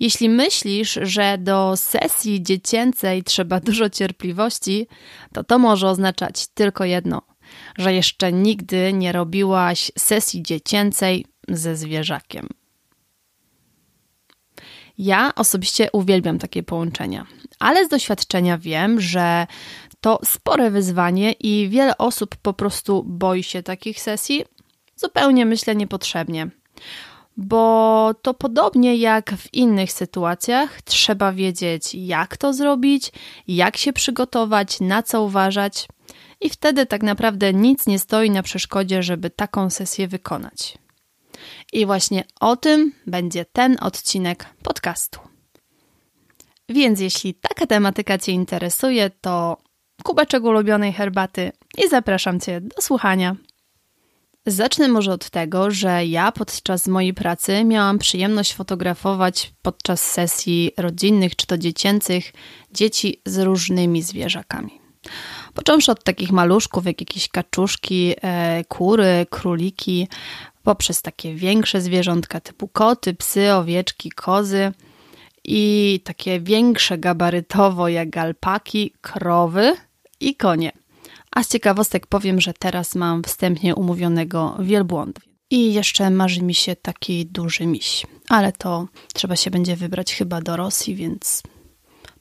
Jeśli myślisz, że do sesji dziecięcej trzeba dużo cierpliwości, to to może oznaczać tylko jedno: że jeszcze nigdy nie robiłaś sesji dziecięcej ze zwierzakiem. Ja osobiście uwielbiam takie połączenia, ale z doświadczenia wiem, że to spore wyzwanie i wiele osób po prostu boi się takich sesji, zupełnie myślę niepotrzebnie. Bo to podobnie jak w innych sytuacjach, trzeba wiedzieć, jak to zrobić, jak się przygotować, na co uważać, i wtedy tak naprawdę nic nie stoi na przeszkodzie, żeby taką sesję wykonać. I właśnie o tym będzie ten odcinek podcastu. Więc jeśli taka tematyka Cię interesuje, to kubeczek ulubionej herbaty i zapraszam Cię do słuchania. Zacznę może od tego, że ja podczas mojej pracy miałam przyjemność fotografować podczas sesji rodzinnych czy to dziecięcych dzieci z różnymi zwierzakami. Począwszy od takich maluszków, jak jakieś kaczuszki, e, kury, króliki, poprzez takie większe zwierzątka typu koty, psy, owieczki, kozy i takie większe gabarytowo jak alpaki, krowy i konie. A z ciekawostek powiem, że teraz mam wstępnie umówionego wielbłąda. I jeszcze marzy mi się taki duży miś. Ale to trzeba się będzie wybrać chyba do Rosji, więc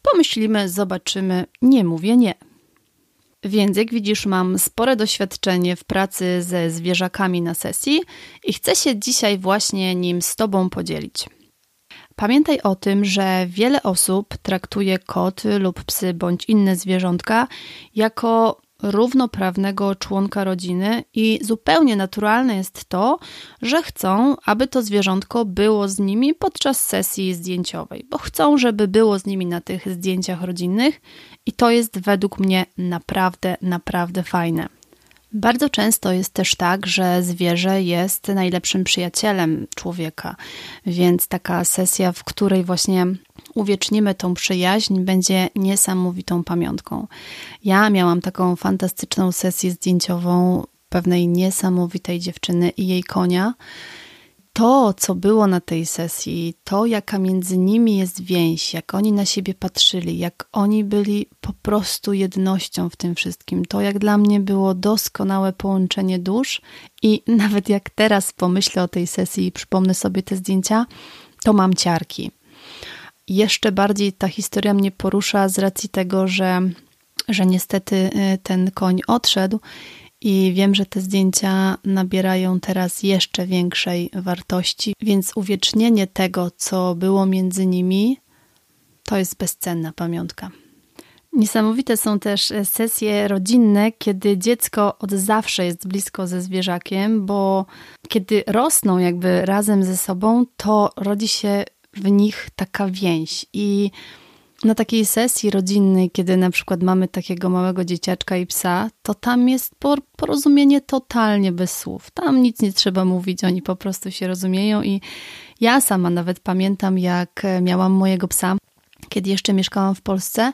pomyślimy, zobaczymy. Nie mówię nie. Więc jak widzisz, mam spore doświadczenie w pracy ze zwierzakami na sesji i chcę się dzisiaj właśnie nim z Tobą podzielić. Pamiętaj o tym, że wiele osób traktuje koty lub psy bądź inne zwierzątka jako równoprawnego członka rodziny i zupełnie naturalne jest to, że chcą, aby to zwierzątko było z nimi podczas sesji zdjęciowej, bo chcą, żeby było z nimi na tych zdjęciach rodzinnych i to jest według mnie naprawdę, naprawdę fajne. Bardzo często jest też tak, że zwierzę jest najlepszym przyjacielem człowieka, więc taka sesja, w której właśnie uwiecznimy tą przyjaźń, będzie niesamowitą pamiątką. Ja miałam taką fantastyczną sesję zdjęciową pewnej niesamowitej dziewczyny i jej konia to, co było na tej sesji, to jaka między nimi jest więź, jak oni na siebie patrzyli, jak oni byli po prostu jednością w tym wszystkim, to jak dla mnie było doskonałe połączenie dusz i nawet jak teraz pomyślę o tej sesji i przypomnę sobie te zdjęcia, to mam ciarki. Jeszcze bardziej ta historia mnie porusza z racji tego, że, że niestety y, ten koń odszedł i wiem, że te zdjęcia nabierają teraz jeszcze większej wartości, więc uwiecznienie tego, co było między nimi, to jest bezcenna pamiątka. Niesamowite są też sesje rodzinne, kiedy dziecko od zawsze jest blisko ze zwierzakiem, bo kiedy rosną jakby razem ze sobą, to rodzi się w nich taka więź i na takiej sesji rodzinnej, kiedy na przykład mamy takiego małego dzieciaczka i psa, to tam jest porozumienie totalnie bez słów. Tam nic nie trzeba mówić, oni po prostu się rozumieją i ja sama nawet pamiętam, jak miałam mojego psa, kiedy jeszcze mieszkałam w Polsce,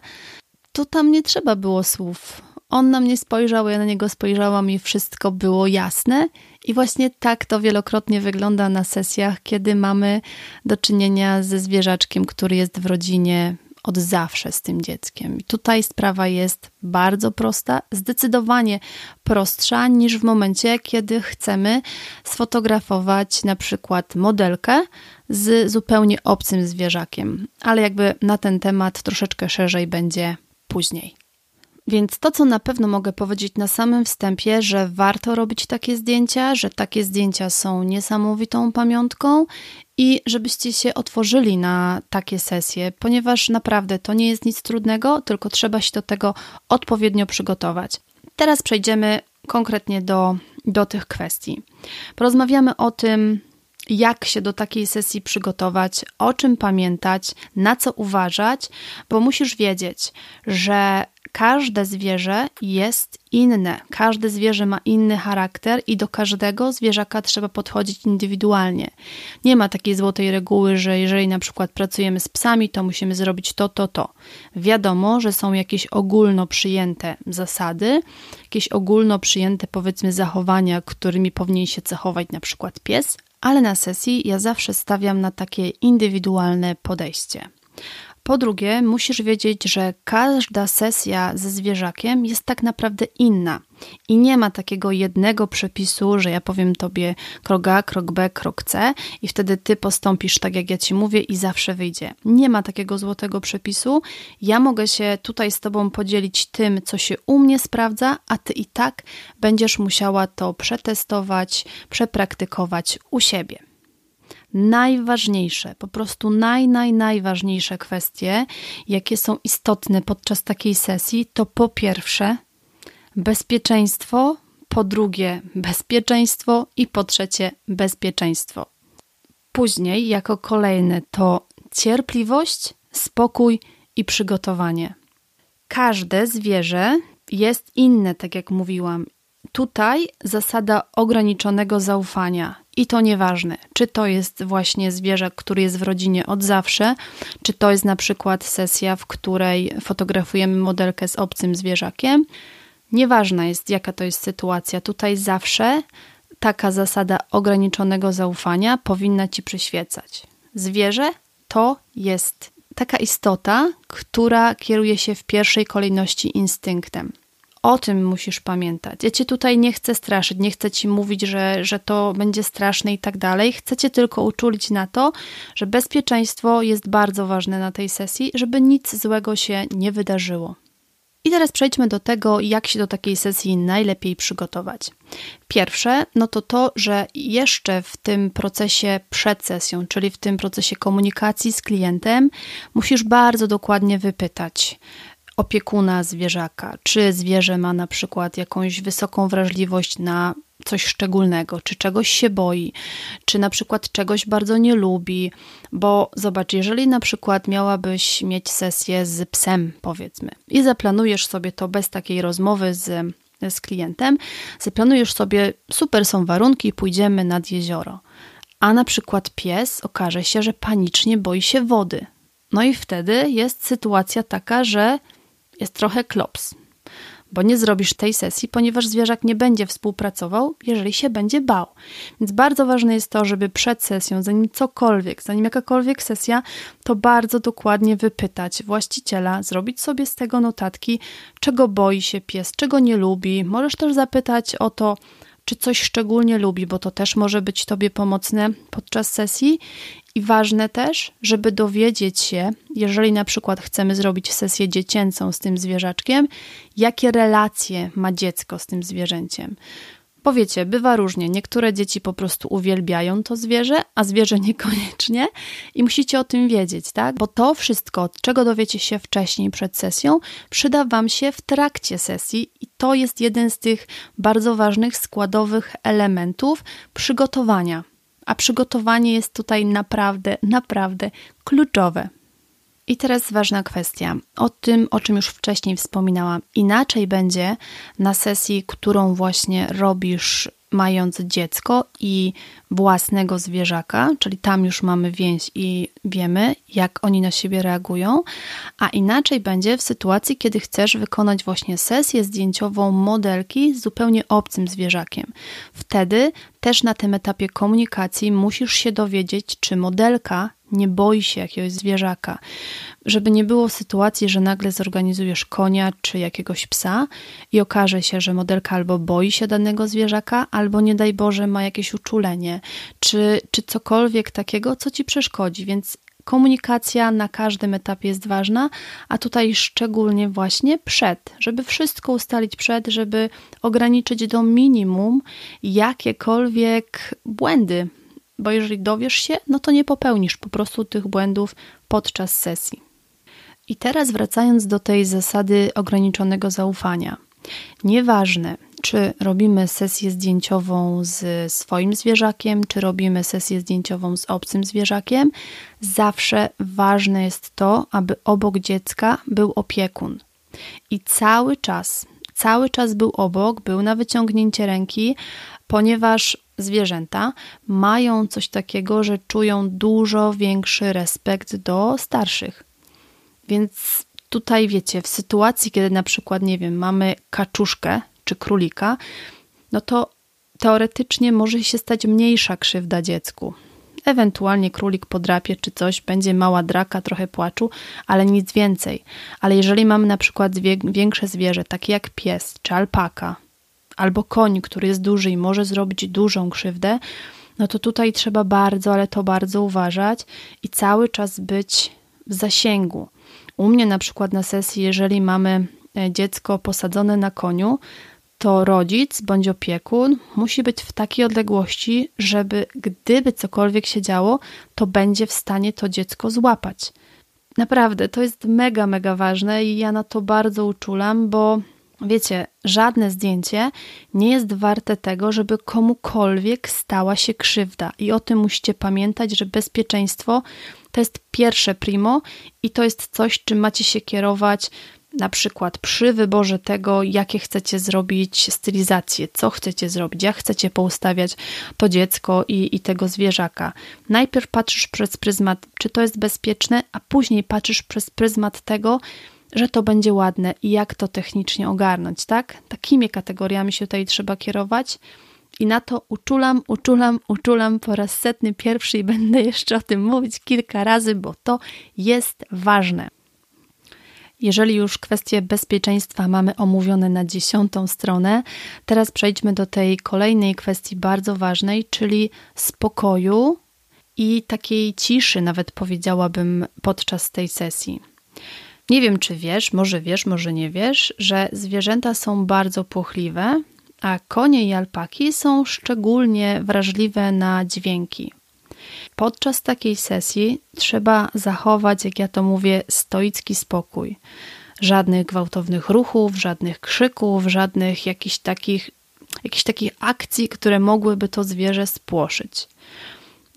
to tam nie trzeba było słów. On na mnie spojrzał, ja na niego spojrzałam i wszystko było jasne. I właśnie tak to wielokrotnie wygląda na sesjach, kiedy mamy do czynienia ze zwierzaczkiem, który jest w rodzinie od zawsze z tym dzieckiem. I tutaj sprawa jest bardzo prosta, zdecydowanie prostsza niż w momencie, kiedy chcemy sfotografować na przykład modelkę z zupełnie obcym zwierzakiem. Ale jakby na ten temat troszeczkę szerzej będzie później. Więc to, co na pewno mogę powiedzieć na samym wstępie, że warto robić takie zdjęcia, że takie zdjęcia są niesamowitą pamiątką i żebyście się otworzyli na takie sesje, ponieważ naprawdę to nie jest nic trudnego, tylko trzeba się do tego odpowiednio przygotować. Teraz przejdziemy konkretnie do, do tych kwestii. Porozmawiamy o tym, jak się do takiej sesji przygotować, o czym pamiętać, na co uważać, bo musisz wiedzieć, że każde zwierzę jest inne. Każde zwierzę ma inny charakter i do każdego zwierzaka trzeba podchodzić indywidualnie. Nie ma takiej złotej reguły, że jeżeli na przykład pracujemy z psami, to musimy zrobić to, to, to. Wiadomo, że są jakieś ogólno przyjęte zasady, jakieś ogólno przyjęte powiedzmy zachowania, którymi powinien się cechować na przykład pies, ale na sesji ja zawsze stawiam na takie indywidualne podejście. Po drugie, musisz wiedzieć, że każda sesja ze zwierzakiem jest tak naprawdę inna i nie ma takiego jednego przepisu, że ja powiem tobie krok A, krok B, krok C i wtedy ty postąpisz tak, jak ja ci mówię i zawsze wyjdzie. Nie ma takiego złotego przepisu. Ja mogę się tutaj z tobą podzielić tym, co się u mnie sprawdza, a ty i tak będziesz musiała to przetestować, przepraktykować u siebie najważniejsze, po prostu naj, naj, najważniejsze kwestie, jakie są istotne podczas takiej sesji, to po pierwsze bezpieczeństwo, po drugie bezpieczeństwo i po trzecie bezpieczeństwo. Później, jako kolejne, to cierpliwość, spokój i przygotowanie. Każde zwierzę jest inne, tak jak mówiłam. Tutaj zasada ograniczonego zaufania i to nieważne, czy to jest właśnie zwierzę, który jest w rodzinie od zawsze, czy to jest na przykład sesja, w której fotografujemy modelkę z obcym zwierzakiem. Nieważna jest, jaka to jest sytuacja. Tutaj zawsze taka zasada ograniczonego zaufania powinna ci przyświecać. Zwierzę to jest taka istota, która kieruje się w pierwszej kolejności instynktem. O tym musisz pamiętać. Ja cię tutaj nie chcę straszyć, nie chcę ci mówić, że, że to będzie straszne i tak dalej. Chcę cię tylko uczulić na to, że bezpieczeństwo jest bardzo ważne na tej sesji, żeby nic złego się nie wydarzyło. I teraz przejdźmy do tego, jak się do takiej sesji najlepiej przygotować. Pierwsze, no to to, że jeszcze w tym procesie przed sesją, czyli w tym procesie komunikacji z klientem, musisz bardzo dokładnie wypytać, opiekuna zwierzaka, czy zwierzę ma na przykład jakąś wysoką wrażliwość na coś szczególnego, czy czegoś się boi, czy na przykład czegoś bardzo nie lubi, bo zobacz, jeżeli na przykład miałabyś mieć sesję z psem, powiedzmy, i zaplanujesz sobie to bez takiej rozmowy z, z klientem, zaplanujesz sobie, super są warunki, pójdziemy nad jezioro. A na przykład pies okaże się, że panicznie boi się wody. No i wtedy jest sytuacja taka, że jest trochę klops, bo nie zrobisz tej sesji, ponieważ zwierzak nie będzie współpracował, jeżeli się będzie bał. Więc bardzo ważne jest to, żeby przed sesją, zanim cokolwiek, zanim jakakolwiek sesja, to bardzo dokładnie wypytać właściciela, zrobić sobie z tego notatki, czego boi się pies, czego nie lubi. Możesz też zapytać o to, czy coś szczególnie lubi, bo to też może być Tobie pomocne podczas sesji. I ważne też, żeby dowiedzieć się, jeżeli na przykład chcemy zrobić sesję dziecięcą z tym zwierzaczkiem, jakie relacje ma dziecko z tym zwierzęciem. Bo wiecie, bywa różnie. Niektóre dzieci po prostu uwielbiają to zwierzę, a zwierzę niekoniecznie i musicie o tym wiedzieć, tak? Bo to wszystko, czego dowiecie się wcześniej przed sesją, przyda Wam się w trakcie sesji i to jest jeden z tych bardzo ważnych składowych elementów przygotowania. A przygotowanie jest tutaj naprawdę, naprawdę kluczowe. I teraz ważna kwestia. O tym, o czym już wcześniej wspominałam. Inaczej będzie na sesji, którą właśnie robisz mając dziecko i własnego zwierzaka, czyli tam już mamy więź i wiemy, jak oni na siebie reagują, a inaczej będzie w sytuacji, kiedy chcesz wykonać właśnie sesję zdjęciową modelki z zupełnie obcym zwierzakiem. Wtedy też na tym etapie komunikacji musisz się dowiedzieć, czy modelka nie boi się jakiegoś zwierzaka, żeby nie było sytuacji, że nagle zorganizujesz konia czy jakiegoś psa i okaże się, że modelka albo boi się danego zwierzaka, albo nie daj Boże ma jakieś uczulenie, czy, czy cokolwiek takiego, co ci przeszkodzi. Więc komunikacja na każdym etapie jest ważna, a tutaj szczególnie właśnie przed, żeby wszystko ustalić przed, żeby ograniczyć do minimum jakiekolwiek błędy, bo jeżeli dowiesz się, no to nie popełnisz po prostu tych błędów podczas sesji. I teraz wracając do tej zasady ograniczonego zaufania. Nieważne, czy robimy sesję zdjęciową z swoim zwierzakiem, czy robimy sesję zdjęciową z obcym zwierzakiem, zawsze ważne jest to, aby obok dziecka był opiekun. I cały czas, cały czas był obok, był na wyciągnięcie ręki, ponieważ zwierzęta mają coś takiego, że czują dużo większy respekt do starszych. Więc tutaj wiecie, w sytuacji, kiedy na przykład, nie wiem, mamy kaczuszkę czy królika, no to teoretycznie może się stać mniejsza krzywda dziecku. Ewentualnie królik podrapie czy coś, będzie mała draka, trochę płaczu, ale nic więcej. Ale jeżeli mamy na przykład większe zwierzę, takie jak pies czy alpaka, albo koń, który jest duży i może zrobić dużą krzywdę, no to tutaj trzeba bardzo, ale to bardzo uważać i cały czas być w zasięgu. U mnie na przykład na sesji, jeżeli mamy e, dziecko posadzone na koniu, to rodzic bądź opiekun musi być w takiej odległości, żeby gdyby cokolwiek się działo, to będzie w stanie to dziecko złapać. Naprawdę, to jest mega, mega ważne i ja na to bardzo uczulam, bo wiecie, żadne zdjęcie nie jest warte tego, żeby komukolwiek stała się krzywda. I o tym musicie pamiętać, że bezpieczeństwo to jest pierwsze primo i to jest coś, czym macie się kierować na przykład przy wyborze tego, jakie chcecie zrobić stylizację, co chcecie zrobić, jak chcecie poustawiać to dziecko i, i tego zwierzaka. Najpierw patrzysz przez pryzmat, czy to jest bezpieczne, a później patrzysz przez pryzmat tego, że to będzie ładne i jak to technicznie ogarnąć, tak? Takimi kategoriami się tutaj trzeba kierować. I na to uczulam, uczulam, uczulam po raz setny pierwszy i będę jeszcze o tym mówić kilka razy, bo to jest ważne. Jeżeli już kwestie bezpieczeństwa mamy omówione na dziesiątą stronę, teraz przejdźmy do tej kolejnej kwestii bardzo ważnej, czyli spokoju i takiej ciszy, nawet powiedziałabym, podczas tej sesji. Nie wiem, czy wiesz, może wiesz, może nie wiesz, że zwierzęta są bardzo płochliwe, a konie i alpaki są szczególnie wrażliwe na dźwięki. Podczas takiej sesji trzeba zachować, jak ja to mówię, stoicki spokój. Żadnych gwałtownych ruchów, żadnych krzyków, żadnych jakichś takich, jakichś takich akcji, które mogłyby to zwierzę spłoszyć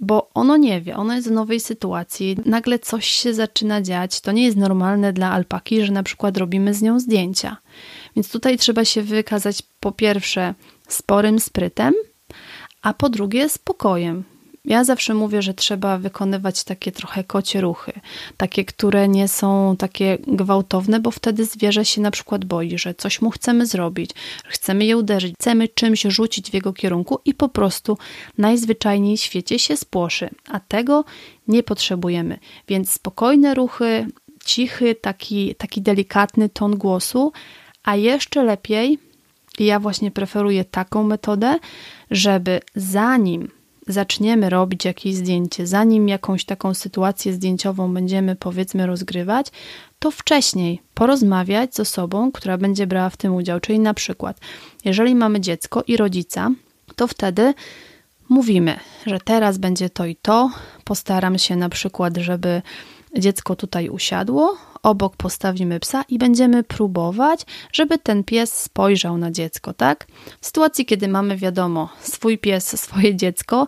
bo ono nie wie, ono jest w nowej sytuacji, nagle coś się zaczyna dziać. To nie jest normalne dla alpaki, że na przykład robimy z nią zdjęcia. Więc tutaj trzeba się wykazać po pierwsze sporym sprytem, a po drugie spokojem. Ja zawsze mówię, że trzeba wykonywać takie trochę kocie ruchy, takie, które nie są takie gwałtowne, bo wtedy zwierzę się na przykład boi, że coś mu chcemy zrobić, chcemy je uderzyć, chcemy czymś rzucić w jego kierunku i po prostu najzwyczajniej w świecie się spłoszy, a tego nie potrzebujemy. Więc spokojne ruchy, cichy, taki, taki delikatny ton głosu, a jeszcze lepiej, ja właśnie preferuję taką metodę, żeby zanim zaczniemy robić jakieś zdjęcie, zanim jakąś taką sytuację zdjęciową będziemy powiedzmy rozgrywać, to wcześniej porozmawiać z osobą, która będzie brała w tym udział. Czyli na przykład, jeżeli mamy dziecko i rodzica, to wtedy mówimy, że teraz będzie to i to. Postaram się na przykład, żeby dziecko tutaj usiadło, obok postawimy psa i będziemy próbować, żeby ten pies spojrzał na dziecko, tak? W sytuacji, kiedy mamy, wiadomo, swój pies, swoje dziecko,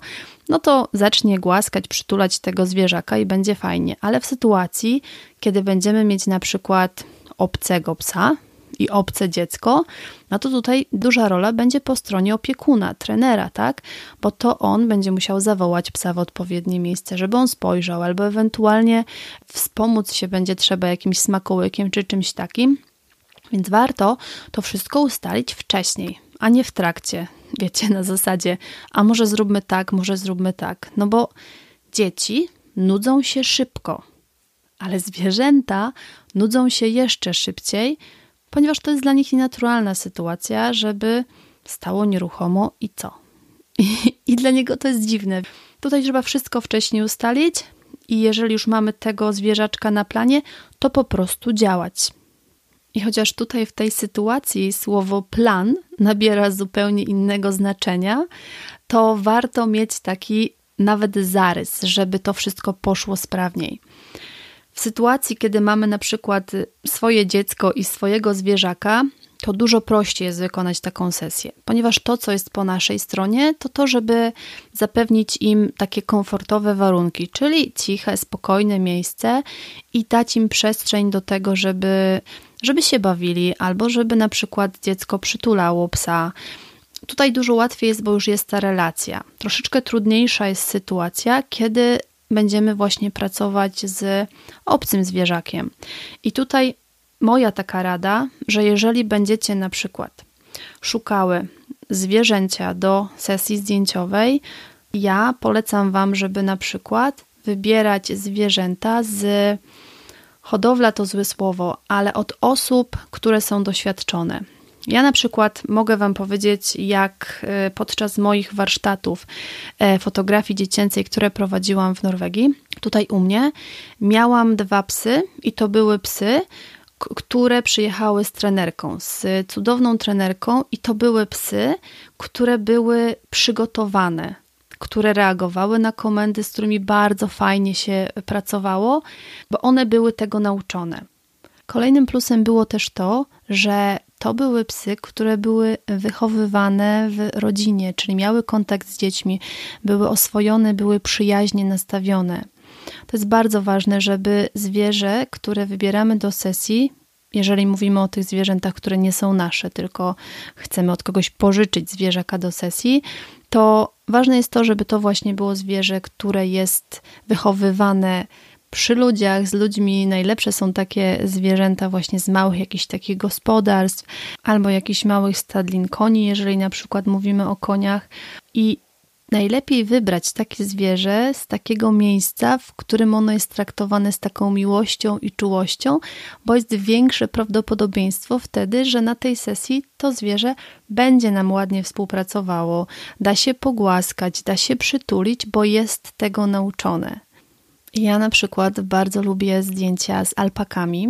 no to zacznie głaskać, przytulać tego zwierzaka i będzie fajnie, ale w sytuacji, kiedy będziemy mieć na przykład obcego psa, i obce dziecko, no to tutaj duża rola będzie po stronie opiekuna, trenera, tak? Bo to on będzie musiał zawołać psa w odpowiednie miejsce, żeby on spojrzał, albo ewentualnie wspomóc się będzie trzeba jakimś smakołykiem czy czymś takim. Więc warto to wszystko ustalić wcześniej, a nie w trakcie. Wiecie, na zasadzie, a może zróbmy tak, może zróbmy tak. No bo dzieci nudzą się szybko, ale zwierzęta nudzą się jeszcze szybciej, ponieważ to jest dla nich nienaturalna sytuacja, żeby stało nieruchomo i co? I, I, dla niego to jest dziwne. Tutaj trzeba wszystko wcześniej ustalić, i jeżeli już mamy tego zwierzaczka na planie, to po prostu działać. I chociaż tutaj w tej sytuacji słowo plan nabiera zupełnie innego znaczenia, to warto mieć taki nawet zarys, żeby to wszystko poszło sprawniej. W sytuacji, kiedy mamy na przykład swoje dziecko i swojego zwierzaka, to dużo prościej jest wykonać taką sesję, ponieważ to, co jest po naszej stronie, to to, żeby zapewnić im takie komfortowe warunki, czyli ciche, spokojne miejsce i dać im przestrzeń do tego, żeby, żeby się bawili, albo żeby na przykład dziecko przytulało psa. Tutaj dużo łatwiej jest, bo już jest ta relacja. Troszeczkę trudniejsza jest sytuacja, kiedy będziemy właśnie pracować z obcym zwierzakiem. I tutaj moja taka rada, że jeżeli będziecie na przykład szukały zwierzęcia do sesji zdjęciowej, ja polecam Wam, żeby na przykład wybierać zwierzęta z hodowla to złe słowo, ale od osób, które są doświadczone. Ja na przykład mogę Wam powiedzieć, jak e, podczas moich warsztatów e, fotografii dziecięcej, które prowadziłam w Norwegii, tutaj u mnie, miałam dwa psy i to były psy, które przyjechały z trenerką, z cudowną trenerką, i to były psy, które były przygotowane, które reagowały na komendy, z którymi bardzo fajnie się pracowało, bo one były tego nauczone. Kolejnym plusem było też to, że to były psy, które były wychowywane w rodzinie, czyli miały kontakt z dziećmi, były oswojone, były przyjaźnie nastawione. To jest bardzo ważne, żeby zwierzę, które wybieramy do sesji, jeżeli mówimy o tych zwierzętach, które nie są nasze, tylko chcemy od kogoś pożyczyć zwierzaka do sesji, to ważne jest to, żeby to właśnie było zwierzę, które jest wychowywane przy ludziach, z ludźmi. Najlepsze są takie zwierzęta właśnie z małych jakichś takich gospodarstw albo jakichś małych stadlin koni, jeżeli na przykład mówimy o koniach. I Najlepiej wybrać takie zwierzę z takiego miejsca, w którym ono jest traktowane z taką miłością i czułością, bo jest większe prawdopodobieństwo wtedy, że na tej sesji to zwierzę będzie nam ładnie współpracowało, da się pogłaskać, da się przytulić, bo jest tego nauczone. Ja na przykład bardzo lubię zdjęcia z alpakami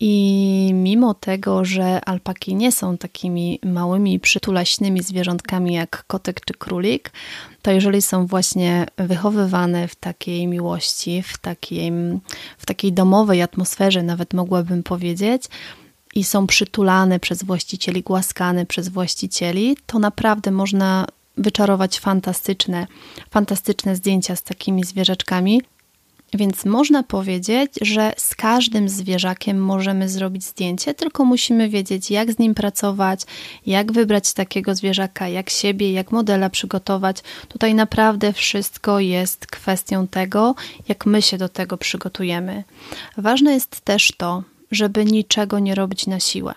i mimo tego, że alpaki nie są takimi małymi, przytulaśnymi zwierzątkami jak kotek czy królik, to jeżeli są właśnie wychowywane w takiej miłości, w takiej, w takiej domowej atmosferze, nawet mogłabym powiedzieć, i są przytulane przez właścicieli, głaskane przez właścicieli, to naprawdę można wyczarować fantastyczne, fantastyczne zdjęcia z takimi zwierzaczkami. Więc można powiedzieć, że z każdym zwierzakiem możemy zrobić zdjęcie, tylko musimy wiedzieć, jak z nim pracować, jak wybrać takiego zwierzaka, jak siebie, jak modela przygotować. Tutaj naprawdę wszystko jest kwestią tego, jak my się do tego przygotujemy. Ważne jest też to, żeby niczego nie robić na siłę.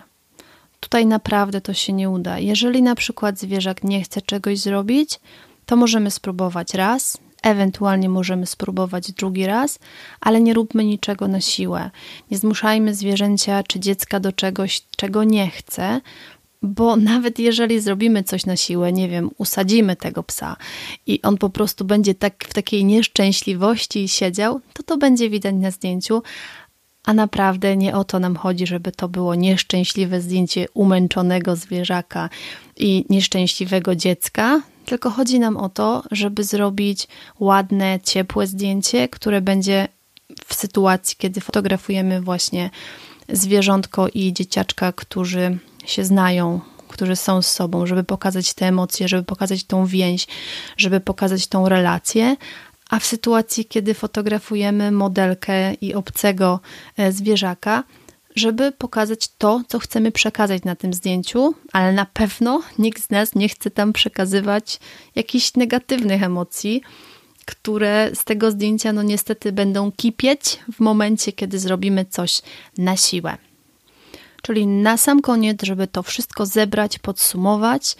Tutaj naprawdę to się nie uda. Jeżeli na przykład zwierzak nie chce czegoś zrobić, to możemy spróbować raz, Ewentualnie możemy spróbować drugi raz, ale nie róbmy niczego na siłę. Nie zmuszajmy zwierzęcia czy dziecka do czegoś, czego nie chce, bo nawet jeżeli zrobimy coś na siłę, nie wiem, usadzimy tego psa i on po prostu będzie tak w takiej nieszczęśliwości siedział, to to będzie widać na zdjęciu, a naprawdę nie o to nam chodzi, żeby to było nieszczęśliwe zdjęcie umęczonego zwierzaka i nieszczęśliwego dziecka, tylko chodzi nam o to, żeby zrobić ładne, ciepłe zdjęcie, które będzie w sytuacji, kiedy fotografujemy właśnie zwierzątko i dzieciaczka, którzy się znają, którzy są z sobą, żeby pokazać te emocje, żeby pokazać tą więź, żeby pokazać tą relację. A w sytuacji, kiedy fotografujemy modelkę i obcego e, zwierzaka, żeby pokazać to, co chcemy przekazać na tym zdjęciu, ale na pewno nikt z nas nie chce tam przekazywać jakichś negatywnych emocji, które z tego zdjęcia, no niestety, będą kipieć w momencie, kiedy zrobimy coś na siłę. Czyli na sam koniec, żeby to wszystko zebrać, podsumować,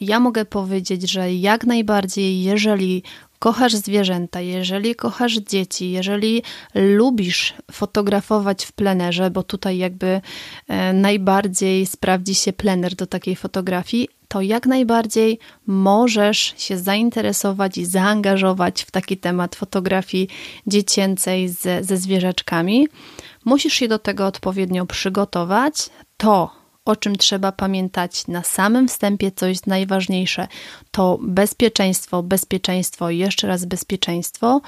ja mogę powiedzieć, że jak najbardziej, jeżeli kochasz zwierzęta, jeżeli kochasz dzieci, jeżeli lubisz fotografować w plenerze, bo tutaj jakby e, najbardziej sprawdzi się plener do takiej fotografii, to jak najbardziej możesz się zainteresować i zaangażować w taki temat fotografii dziecięcej ze, ze zwierzaczkami. Musisz się do tego odpowiednio przygotować. To, o czym trzeba pamiętać na samym wstępie, co jest najważniejsze, to bezpieczeństwo, bezpieczeństwo jeszcze raz bezpieczeństwo.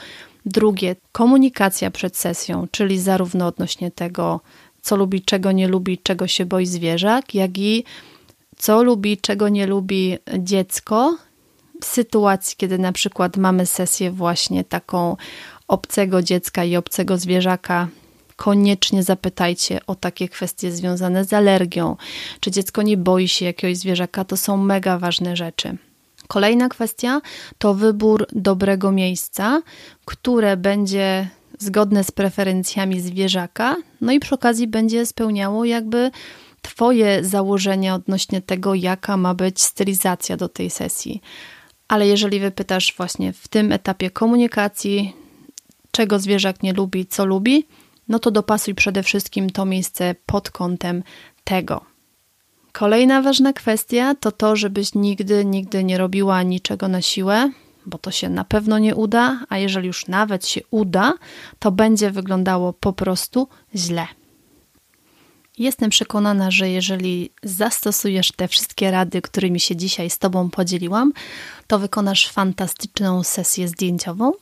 Drugie, komunikacja przed sesją, czyli zarówno odnośnie tego, co lubi, czego nie lubi, czego się boi zwierzak, jak i co lubi, czego nie lubi dziecko. W sytuacji, kiedy na przykład mamy sesję właśnie taką obcego dziecka i obcego zwierzaka, koniecznie zapytajcie o takie kwestie związane z alergią, czy dziecko nie boi się jakiegoś zwierzaka, to są mega ważne rzeczy. Kolejna kwestia to wybór dobrego miejsca, które będzie zgodne z preferencjami zwierzaka, no i przy okazji będzie spełniało jakby Twoje założenia odnośnie tego, jaka ma być stylizacja do tej sesji. Ale jeżeli wypytasz właśnie w tym etapie komunikacji, czego zwierzak nie lubi, co lubi, no to dopasuj przede wszystkim to miejsce pod kątem tego. Kolejna ważna kwestia to to, żebyś nigdy, nigdy nie robiła niczego na siłę, bo to się na pewno nie uda, a jeżeli już nawet się uda, to będzie wyglądało po prostu źle. Jestem przekonana, że jeżeli zastosujesz te wszystkie rady, którymi się dzisiaj z Tobą podzieliłam, to wykonasz fantastyczną sesję zdjęciową,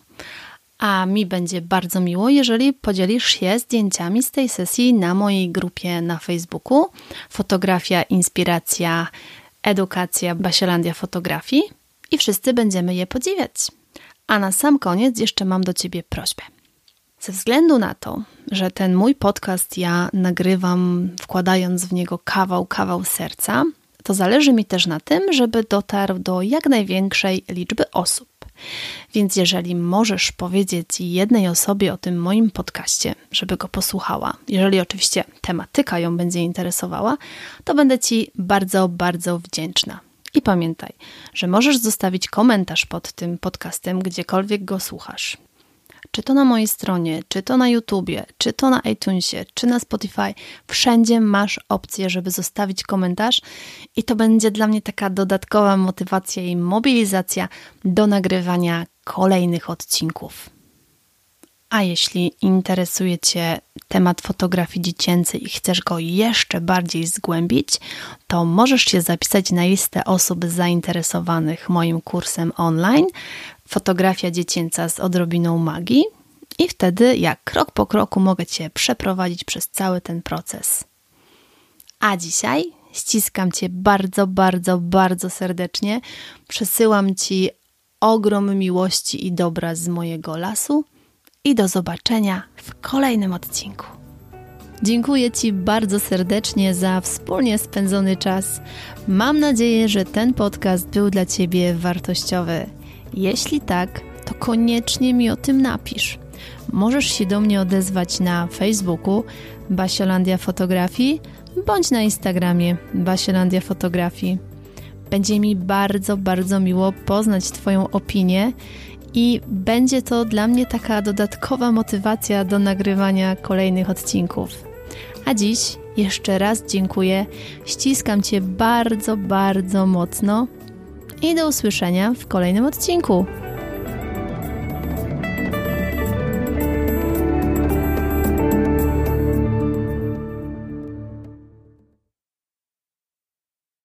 a mi będzie bardzo miło, jeżeli podzielisz się zdjęciami z tej sesji na mojej grupie na Facebooku Fotografia, Inspiracja, Edukacja, Basielandia Fotografii i wszyscy będziemy je podziwiać. A na sam koniec jeszcze mam do Ciebie prośbę. Ze względu na to, że ten mój podcast ja nagrywam wkładając w niego kawał, kawał serca, to zależy mi też na tym, żeby dotarł do jak największej liczby osób. Więc jeżeli możesz powiedzieć jednej osobie o tym moim podcaście, żeby go posłuchała, jeżeli oczywiście tematyka ją będzie interesowała, to będę Ci bardzo, bardzo wdzięczna. I pamiętaj, że możesz zostawić komentarz pod tym podcastem, gdziekolwiek go słuchasz czy to na mojej stronie, czy to na YouTubie, czy to na iTunesie, czy na Spotify, wszędzie masz opcję, żeby zostawić komentarz i to będzie dla mnie taka dodatkowa motywacja i mobilizacja do nagrywania kolejnych odcinków. A jeśli interesuje Cię temat fotografii dziecięcej i chcesz go jeszcze bardziej zgłębić, to możesz się zapisać na listę osób zainteresowanych moim kursem online fotografia dziecięca z odrobiną magii, i wtedy, jak krok po kroku, mogę Cię przeprowadzić przez cały ten proces. A dzisiaj ściskam Cię bardzo, bardzo, bardzo serdecznie. Przesyłam Ci ogrom miłości i dobra z mojego lasu i do zobaczenia w kolejnym odcinku. Dziękuję Ci bardzo serdecznie za wspólnie spędzony czas. Mam nadzieję, że ten podcast był dla Ciebie wartościowy. Jeśli tak, to koniecznie mi o tym napisz. Możesz się do mnie odezwać na Facebooku Basiolandia Fotografii bądź na Instagramie Basiolandia Fotografii. Będzie mi bardzo, bardzo miło poznać Twoją opinię i będzie to dla mnie taka dodatkowa motywacja do nagrywania kolejnych odcinków. A dziś jeszcze raz dziękuję, ściskam Cię bardzo, bardzo mocno i do usłyszenia w kolejnym odcinku.